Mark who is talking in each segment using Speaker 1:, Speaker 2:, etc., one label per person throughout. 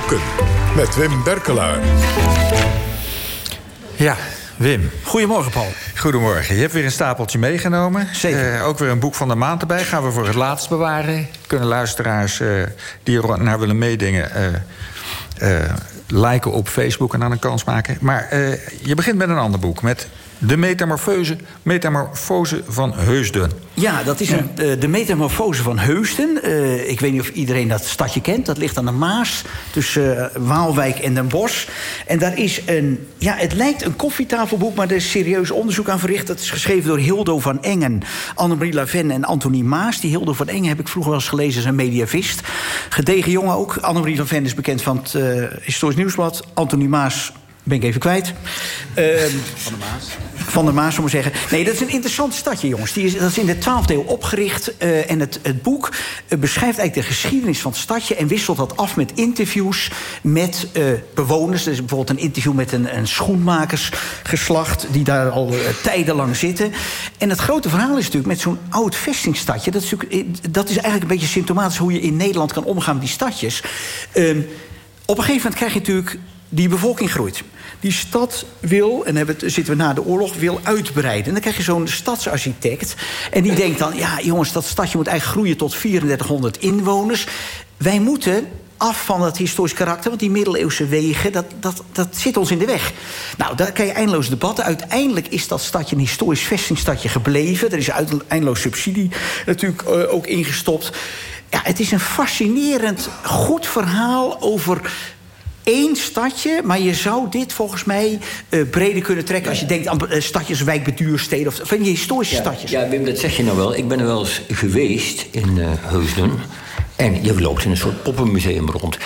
Speaker 1: Boeken. Met Wim Berkelaar.
Speaker 2: Ja, Wim.
Speaker 3: Goedemorgen, Paul.
Speaker 2: Goedemorgen. Je hebt weer een stapeltje meegenomen.
Speaker 3: Zeker.
Speaker 2: Eh, ook weer een boek van de maand erbij. Gaan we voor het laatst bewaren. Kunnen luisteraars eh, die er naar willen meedingen... eh, eh, liken op Facebook en aan een kans maken. Maar eh, je begint met een ander boek. Met De Metamorfose, Metamorfose van Heusden.
Speaker 3: Ja, dat is een, eh, de metamorfose van Heusden. Eh, ik weet niet of iedereen dat stadje kent. Dat ligt aan de Maas, tussen eh, Waalwijk en Den Bosch. En daar is een... Ja, het lijkt een koffietafelboek, maar er is serieus onderzoek aan verricht. Dat is geschreven door Hildo van Engen, Annemarie Laven en Antonie Maas. Die Hildo van Engen heb ik vroeger wel eens gelezen als een mediavist. Gedegen jongen ook. Annemarie Laven is bekend van het eh, Historisch Nieuwsblad. Antonie Maas ben ik even kwijt. Ehm, van de Maas. Van der Maas, om maar zeggen. Nee, dat is een interessant stadje, jongens. Die is, dat is in de 12e eeuw opgericht. eh, en het, het boek eh, beschrijft eigenlijk de geschiedenis van het stadje... en wisselt dat af met interviews met eh, bewoners. Er is bijvoorbeeld een interview met een, een schoenmakersgeslacht... die daar al tijdenlang zitten. En het grote verhaal is natuurlijk met zo'n oud vestingstadje... Dat is, dat is eigenlijk een beetje symptomatisch... hoe je in Nederland kan omgaan met die stadjes. Ehm, op een gegeven moment krijg je natuurlijk... die bevolking groeit. Die stad wil, en hebben zitten we na de oorlog, wil uitbreiden. En dan krijg je zo'n stadsarchitect. En die denkt dan, ja jongens, dat stadje moet eigenlijk groeien tot 3400 inwoners. Wij moeten af van dat historisch karakter. Want die middeleeuwse wegen, dat, dat, dat zit ons in de weg. Nou, daar kan je eindeloos debatten. Uiteindelijk is dat stadje een historisch vestingstadje gebleven. Er is eindeloos subsidie natuurlijk eh, ook ingestopt. Ja, het is een fascinerend, goed verhaal over één stadje, maar je zou dit volgens mij eh, breder kunnen trekken... als je denkt aan eh, stadjes, wijkbeduursteden of van die historische
Speaker 4: Ja,
Speaker 3: stadjes.
Speaker 4: ja, Wim, dat zeg je nou wel. Ik ben er wel eens geweest in eh Heusden. En je loopt in een soort poppenmuseum rond.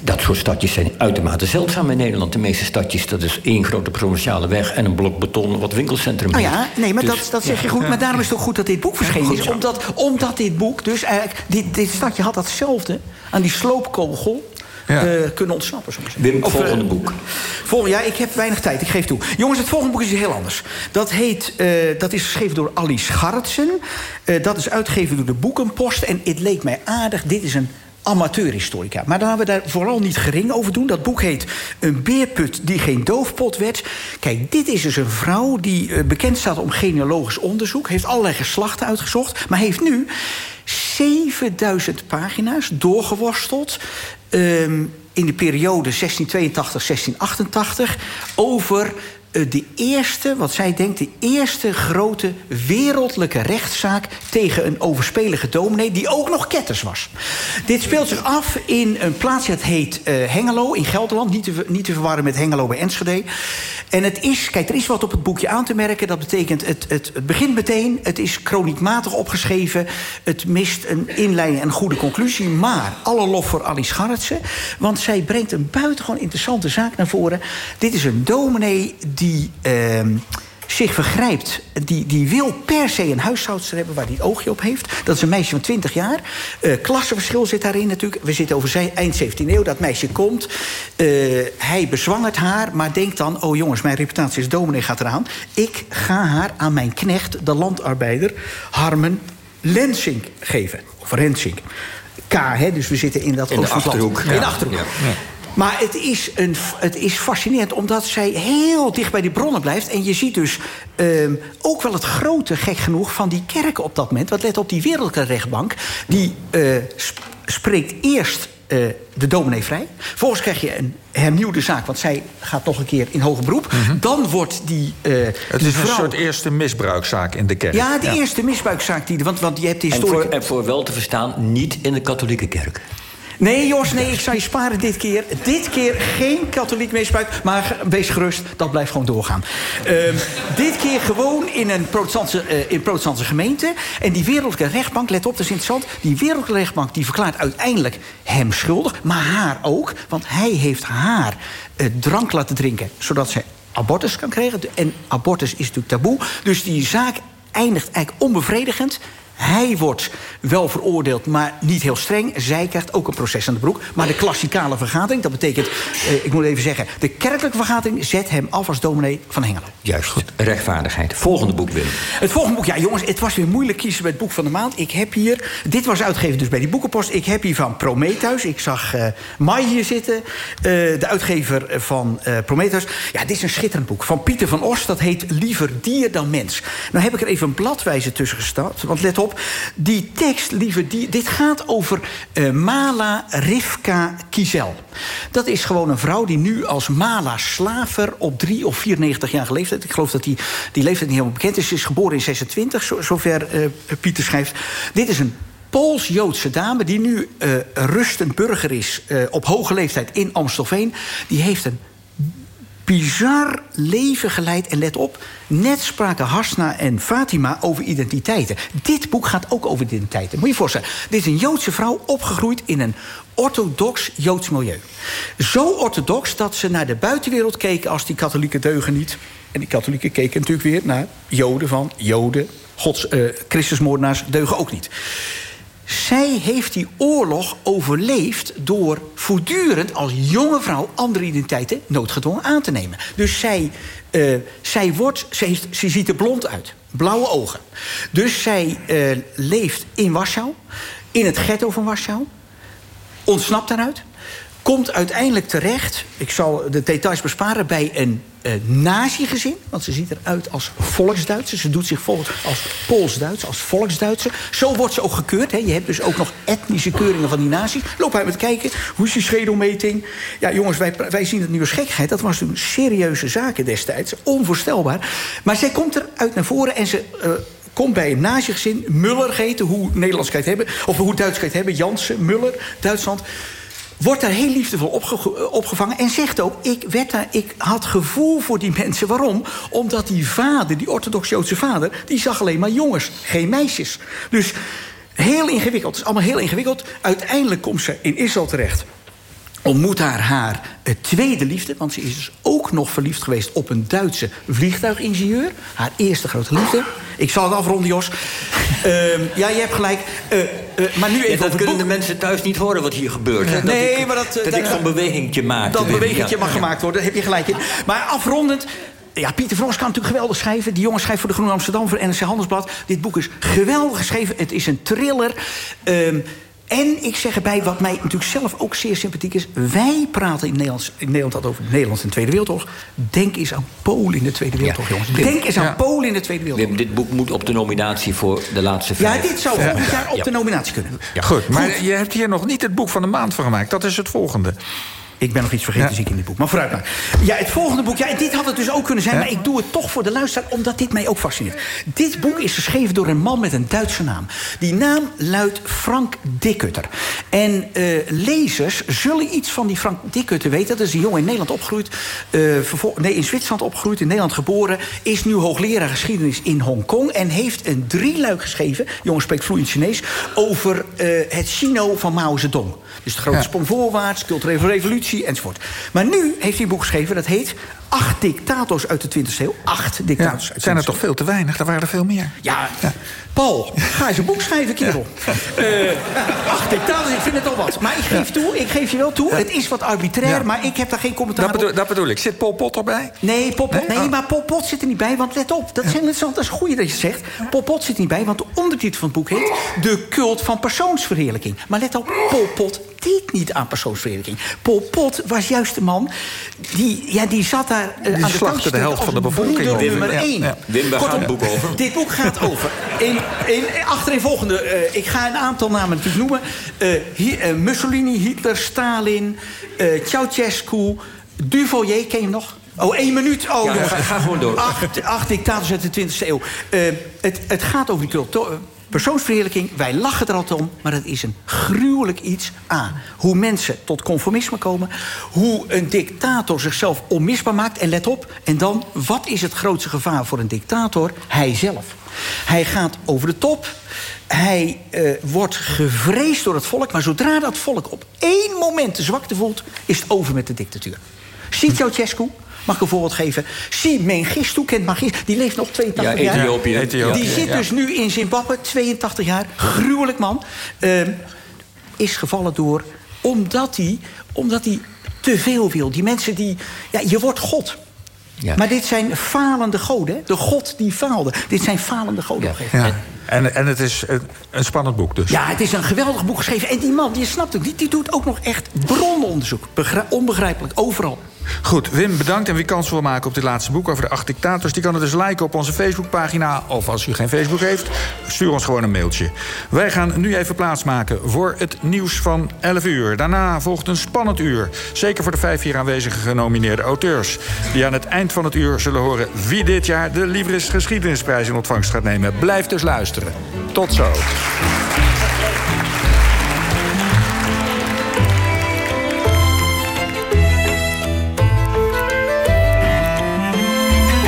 Speaker 4: Dat soort stadjes zijn uitermate zeldzaam in Nederland. De meeste stadjes, dat is één grote provinciale weg... en een blok beton wat winkelcentrum
Speaker 3: Nou ja, nee, maar
Speaker 4: Dus-
Speaker 3: dat, dat zeg je goed. Maar daarom is het ook goed dat dit boek verschenen is. Omdat, omdat dit boek dus eigenlijk... Dit, dit stadje had datzelfde aan die sloopkogel...
Speaker 2: Ja.
Speaker 3: eh, kunnen ontsnappen. zeggen.
Speaker 4: Wim,
Speaker 3: Of, eh,
Speaker 4: volgende boek.
Speaker 3: Volgende, ja, ik heb weinig tijd, ik geef toe. Jongens, het volgende boek is heel anders. Dat, heet, eh, dat is geschreven door Ali Scharretsen. Eh, dat is uitgegeven door de Boekenpost. En het leek mij aardig, dit is een amateurhistorica. Maar laten we daar vooral niet gering over doen. Dat boek heet Een beerput die geen doofpot werd. Kijk, dit is dus een vrouw die bekend staat om genealogisch onderzoek. Heeft allerlei geslachten uitgezocht. Maar heeft nu 7000 pagina's doorgeworsteld... ehm, in de periode 1682-1688 over de eerste, wat zij denkt, de eerste grote wereldlijke rechtszaak tegen een overspelige dominee die ook nog ketters was. Dit speelt zich af in een plaatsje dat heet eh, Hengelo in Gelderland, niet te, niet te verwarren met Hengelo bij Enschede. En het is, kijk, er is wat op het boekje aan te merken. Dat betekent, het, het, het begint meteen, het is chroniekmatig opgeschreven. Het mist een inleiding en een goede conclusie. Maar alle lof voor Alice Scharretsen. Want zij brengt een buitengewoon interessante zaak naar voren. Dit is een dominee die... ehm, zich vergrijpt, die, die wil per se een huishoudster hebben... waar hij het oogje op heeft. Dat is een meisje van 20 jaar. Eh klassenverschil zit daarin natuurlijk. We zitten over zij- eind 17e eeuw. Dat meisje komt. Eh, hij bezwangert haar, maar denkt dan... oh jongens, mijn reputatie als dominee gaat eraan. Ik ga haar aan mijn knecht, de landarbeider... Harmen Lensink geven. Of Rensink. K, hè, dus we zitten in dat
Speaker 4: In de. Achterhoek.
Speaker 3: In
Speaker 4: Ja.
Speaker 3: Achterhoek.
Speaker 4: Ja.
Speaker 3: Maar het is, een, het is fascinerend omdat zij heel dicht bij die bronnen blijft. En je ziet dus ehm, ook wel het grote, gek genoeg, van die kerken op dat moment. Want let op, die wereldlijke rechtbank... die eh, sp- spreekt eerst eh, de dominee vrij. Vervolgens krijg je een hernieuwde zaak, want zij gaat nog een keer in hoger beroep. Dan wordt die, eh
Speaker 2: Mhm. Het
Speaker 3: die
Speaker 2: is een soort eerste misbruikzaak in de kerk.
Speaker 3: Ja, de eerste misbruikzaak die... Want, want je hebt de
Speaker 4: En
Speaker 3: historie...
Speaker 4: voor, en voor wel te verstaan, niet in de katholieke kerk.
Speaker 3: Nee, Jos, nee, ik zou je sparen dit keer. Dit keer geen katholiek misbruik, maar wees gerust, dat blijft gewoon doorgaan. Ehm, dit keer gewoon in een protestantse, eh, in protestantse gemeente. En die wereldlijke rechtbank, let op, dat is interessant... die wereldlijke rechtbank die verklaart uiteindelijk hem schuldig... maar haar ook, want hij heeft haar eh, drank laten drinken... zodat zij abortus kan krijgen. En abortus is natuurlijk taboe. Dus die zaak eindigt eigenlijk onbevredigend... Hij wordt wel veroordeeld, maar niet heel streng. Zij krijgt ook een proces aan de broek. Maar de klassikale vergadering, dat betekent, eh, ik moet even zeggen... de kerkelijke vergadering zet hem af als dominee van Hengelo.
Speaker 4: Juist, rechtvaardigheid. Volgende boek, Willem.
Speaker 3: Het volgende boek, ja jongens, het was weer moeilijk kiezen bij het boek van de maand. Ik heb hier, dit was uitgegeven dus bij die boekenpost. Ik heb hier van Prometheus. Ik zag uh, Mai hier zitten, uh, de uitgever van uh, Prometheus. Ja, dit is een schitterend boek van Pieter van Os. Dat heet Liever dier dan mens. Nou heb ik er even een bladwijze tussen gestart. Want let op, die tekst, Liever dier... dit gaat over Mala Rivka Kizel. Dat is gewoon een vrouw die nu als Mala Slaver... op 3 of 94 jaar leeftijd... ik geloof dat die, die leeftijd niet helemaal bekend is. Ze is geboren in 26, zo, zover uh, Pieter schrijft. Dit is een Pools-Joodse dame die nu uh, rustend burger is... Uh, op hoge leeftijd in Amstelveen. Die heeft een bizar leven geleid. En let op, net spraken Hasna en Fatima over identiteiten. Dit boek gaat ook over identiteiten. Moet je je voorstellen, dit is een Joodse vrouw opgegroeid in een orthodox Joods milieu. Zo orthodox dat ze naar de buitenwereld keken als die katholieke deugen niet. En die katholieken keken natuurlijk weer naar Joden van Joden. Gods, uh, Christusmoordenaars deugen ook niet. Heeft die oorlog overleefd door voortdurend als jonge vrouw andere identiteiten noodgedwongen aan te nemen. Dus zij, uh, zij, wordt, zij, heeft, ze ziet er blond uit, blauwe ogen. Dus zij uh, leeft in Warschau, in het ghetto van Warschau, ontsnapt daaruit. Komt uiteindelijk terecht, ik zal de details besparen, bij een uh, nazi-gezin. Want ze ziet eruit als volksduitser. Ze doet zich voor als Pools-Duits, als volksduitser. Zo wordt ze ook gekeurd. Hè. Je hebt dus ook nog etnische keuringen van die nazi. Loop uit met kijken. Hoe is die schedelmeting? Ja, jongens, wij, wij zien het nu als gekheid. Dat was toen serieuze zaken destijds. Onvoorstelbaar. Maar zij komt eruit naar voren en ze... Uh, komt bij een nazi-gezin, Muller geheten, hoe Nederlands kan het hebben, of hoe Duits kan het hebben, Jansen, Muller, Duitsland wordt daar heel liefdevol opge opgevangen en zegt ook... Ik, werd daar, ik had gevoel voor die mensen. Waarom? Omdat die vader, die orthodox-Joodse vader... die zag alleen maar jongens, geen meisjes. Dus heel ingewikkeld. Het is allemaal heel ingewikkeld. Uiteindelijk komt ze in Israël terecht ontmoet haar haar tweede liefde. Want ze is dus ook nog verliefd geweest op een Duitse vliegtuigingenieur. Haar eerste grote liefde. Ik zal het afronden, Jos. uh, ja, je hebt gelijk. Uh, uh, maar nu even
Speaker 4: ja, dat kunnen de mensen thuis niet horen wat hier gebeurt. Hè?
Speaker 3: Nee,
Speaker 4: dat ik,
Speaker 3: maar dat...
Speaker 4: Dat, ik zo'n bewegingje maak.
Speaker 3: Dat bewegingje mag gemaakt worden, daar heb je gelijk in. Maar afrondend... Ja, Pieter Vros kan natuurlijk geweldig schrijven. Die jongen schrijft voor de Groene Amsterdam, voor NRC Handelsblad. Dit boek is geweldig geschreven. Het is een thriller. Um, en ik zeg erbij, wat mij natuurlijk zelf ook zeer sympathiek is... wij praten in Nederland, in Nederland over Nederland in de Tweede Wereldoorlog. Denk eens aan Polen in de Tweede Wereldoorlog, ja. jongens. Denk eens aan ja. Polen in de Tweede Wereldoorlog.
Speaker 4: Dit boek moet op de nominatie voor de laatste vijf.
Speaker 3: Ja, dit zou volgend ja. jaar op de nominatie kunnen.
Speaker 2: Ja. Goed, maar Goed. je hebt hier nog niet het boek van de maand van gemaakt. Dat is het volgende.
Speaker 3: Ik ben nog iets vergeten, ja. zie ik in dit boek. Maar vooruit maar. Ja, het volgende boek. Ja, dit had het dus ook kunnen zijn. Ja. Maar ik doe het toch voor de luisteraar, omdat dit mij ook fascineert. Dit boek is geschreven door een man met een Duitse naam. Die naam luidt Frank Dickutter. En uh, lezers zullen iets van die Frank Dickutter weten. Dat is een jongen in Nederland opgegroeid. Uh, nee, in Zwitserland opgegroeid, in Nederland geboren. Is nu hoogleraar geschiedenis in Hongkong. En heeft een drieluik geschreven. Jongen spreekt vloeiend Chinees. Over uh, het Chino van Mao Zedong. Dus de grote ja. sprong voorwaarts, culturele revolutie enzovoort. Maar nu heeft hij een boek geschreven dat heet Acht dictators uit de 20e eeuw. Acht dictators
Speaker 2: ja,
Speaker 3: uit de 20e
Speaker 2: zijn er toch veel te weinig? Er waren er veel meer.
Speaker 3: Ja, ja. Paul, ga eens een boek schrijven, kerel. Ja. Uh, acht dictators, ik vind het al wat. Maar ik geef toe, ik geef je wel toe. Het is wat arbitrair, maar ik heb daar geen commentaar
Speaker 2: dat bedoel,
Speaker 3: op.
Speaker 2: Dat bedoel ik. Zit Pol Pot erbij?
Speaker 3: Nee, Pol Pot, nee? nee oh. maar Pol Pot zit er niet bij. Want let op, dat interessant. Dat is goed dat je het zegt. Pol Pot zit er niet bij, want de ondertitel van het boek heet... De cult van persoonsverheerlijking. Maar let op, Pol Pot deed niet aan persoonsverheerlijking. Pol Pot was juist de man die, ja, die zat daar uh,
Speaker 2: die
Speaker 3: aan de kant
Speaker 2: de helft van de bevolking
Speaker 3: over. nummer één.
Speaker 4: Ja. Wim, gaat het boek over?
Speaker 3: Dit boek gaat over. In, in, achtereenvolgende, uh, ik ga een aantal namen natuurlijk noemen. Uh, hi, uh, Mussolini, Hitler, Stalin, Ceausescu, Duvalier, ken je hem nog? Oh, één minuut. Oh,
Speaker 4: ja, ga, ga, gewoon door.
Speaker 3: Acht, acht dictators uit de 20e eeuw. het, het gaat over die cultuur persoonsverheerlijking, wij lachen er altijd om, maar het is een gruwelijk iets. A, hoe mensen tot conformisme komen, hoe een dictator zichzelf onmisbaar maakt. En let op, en dan, wat is het grootste gevaar voor een dictator? Hijzelf. Hij gaat over de top. Hij uh, wordt gevreesd door het volk, maar zodra dat volk op één moment de zwakte voelt, is het over met de dictatuur. Ziet Ceausescu? Mag ik een voorbeeld geven? Si Mengistu, kent Mengistu, die leeft nog 82
Speaker 4: Ja,
Speaker 3: jaar.
Speaker 4: Ethiopië.
Speaker 2: Ethiopië.
Speaker 3: Die zit dus nu in Zimbabwe, 82 jaar. Gruwelijk man. Ehm, is gevallen door... omdat hij, omdat hij te veel wil. Die mensen die... Ja, je wordt God.
Speaker 4: Ja.
Speaker 3: Maar dit zijn falende goden. hè? De God die faalde. Dit zijn falende goden.
Speaker 4: Ja.
Speaker 2: Ja. En, en het is een, een spannend boek dus.
Speaker 3: Ja, het is een geweldig boek geschreven. En die man, die snapt ook niet, die doet ook nog echt brononderzoek. Onbegrijpelijk, overal.
Speaker 2: Goed, Wim, bedankt. En wie kans wil maken op dit laatste boek over de acht dictators... die kan het dus liken op onze Facebookpagina. Of als u geen Facebook heeft, stuur ons gewoon een mailtje. Wij gaan nu even plaatsmaken voor het nieuws van 11 uur. Daarna volgt een spannend uur. Zeker voor de vijf hier aanwezige genomineerde auteurs. Die aan het eind van het uur zullen horen... wie dit jaar de Libris Geschiedenisprijs in ontvangst gaat nemen. Blijf dus luisteren. Tot zo.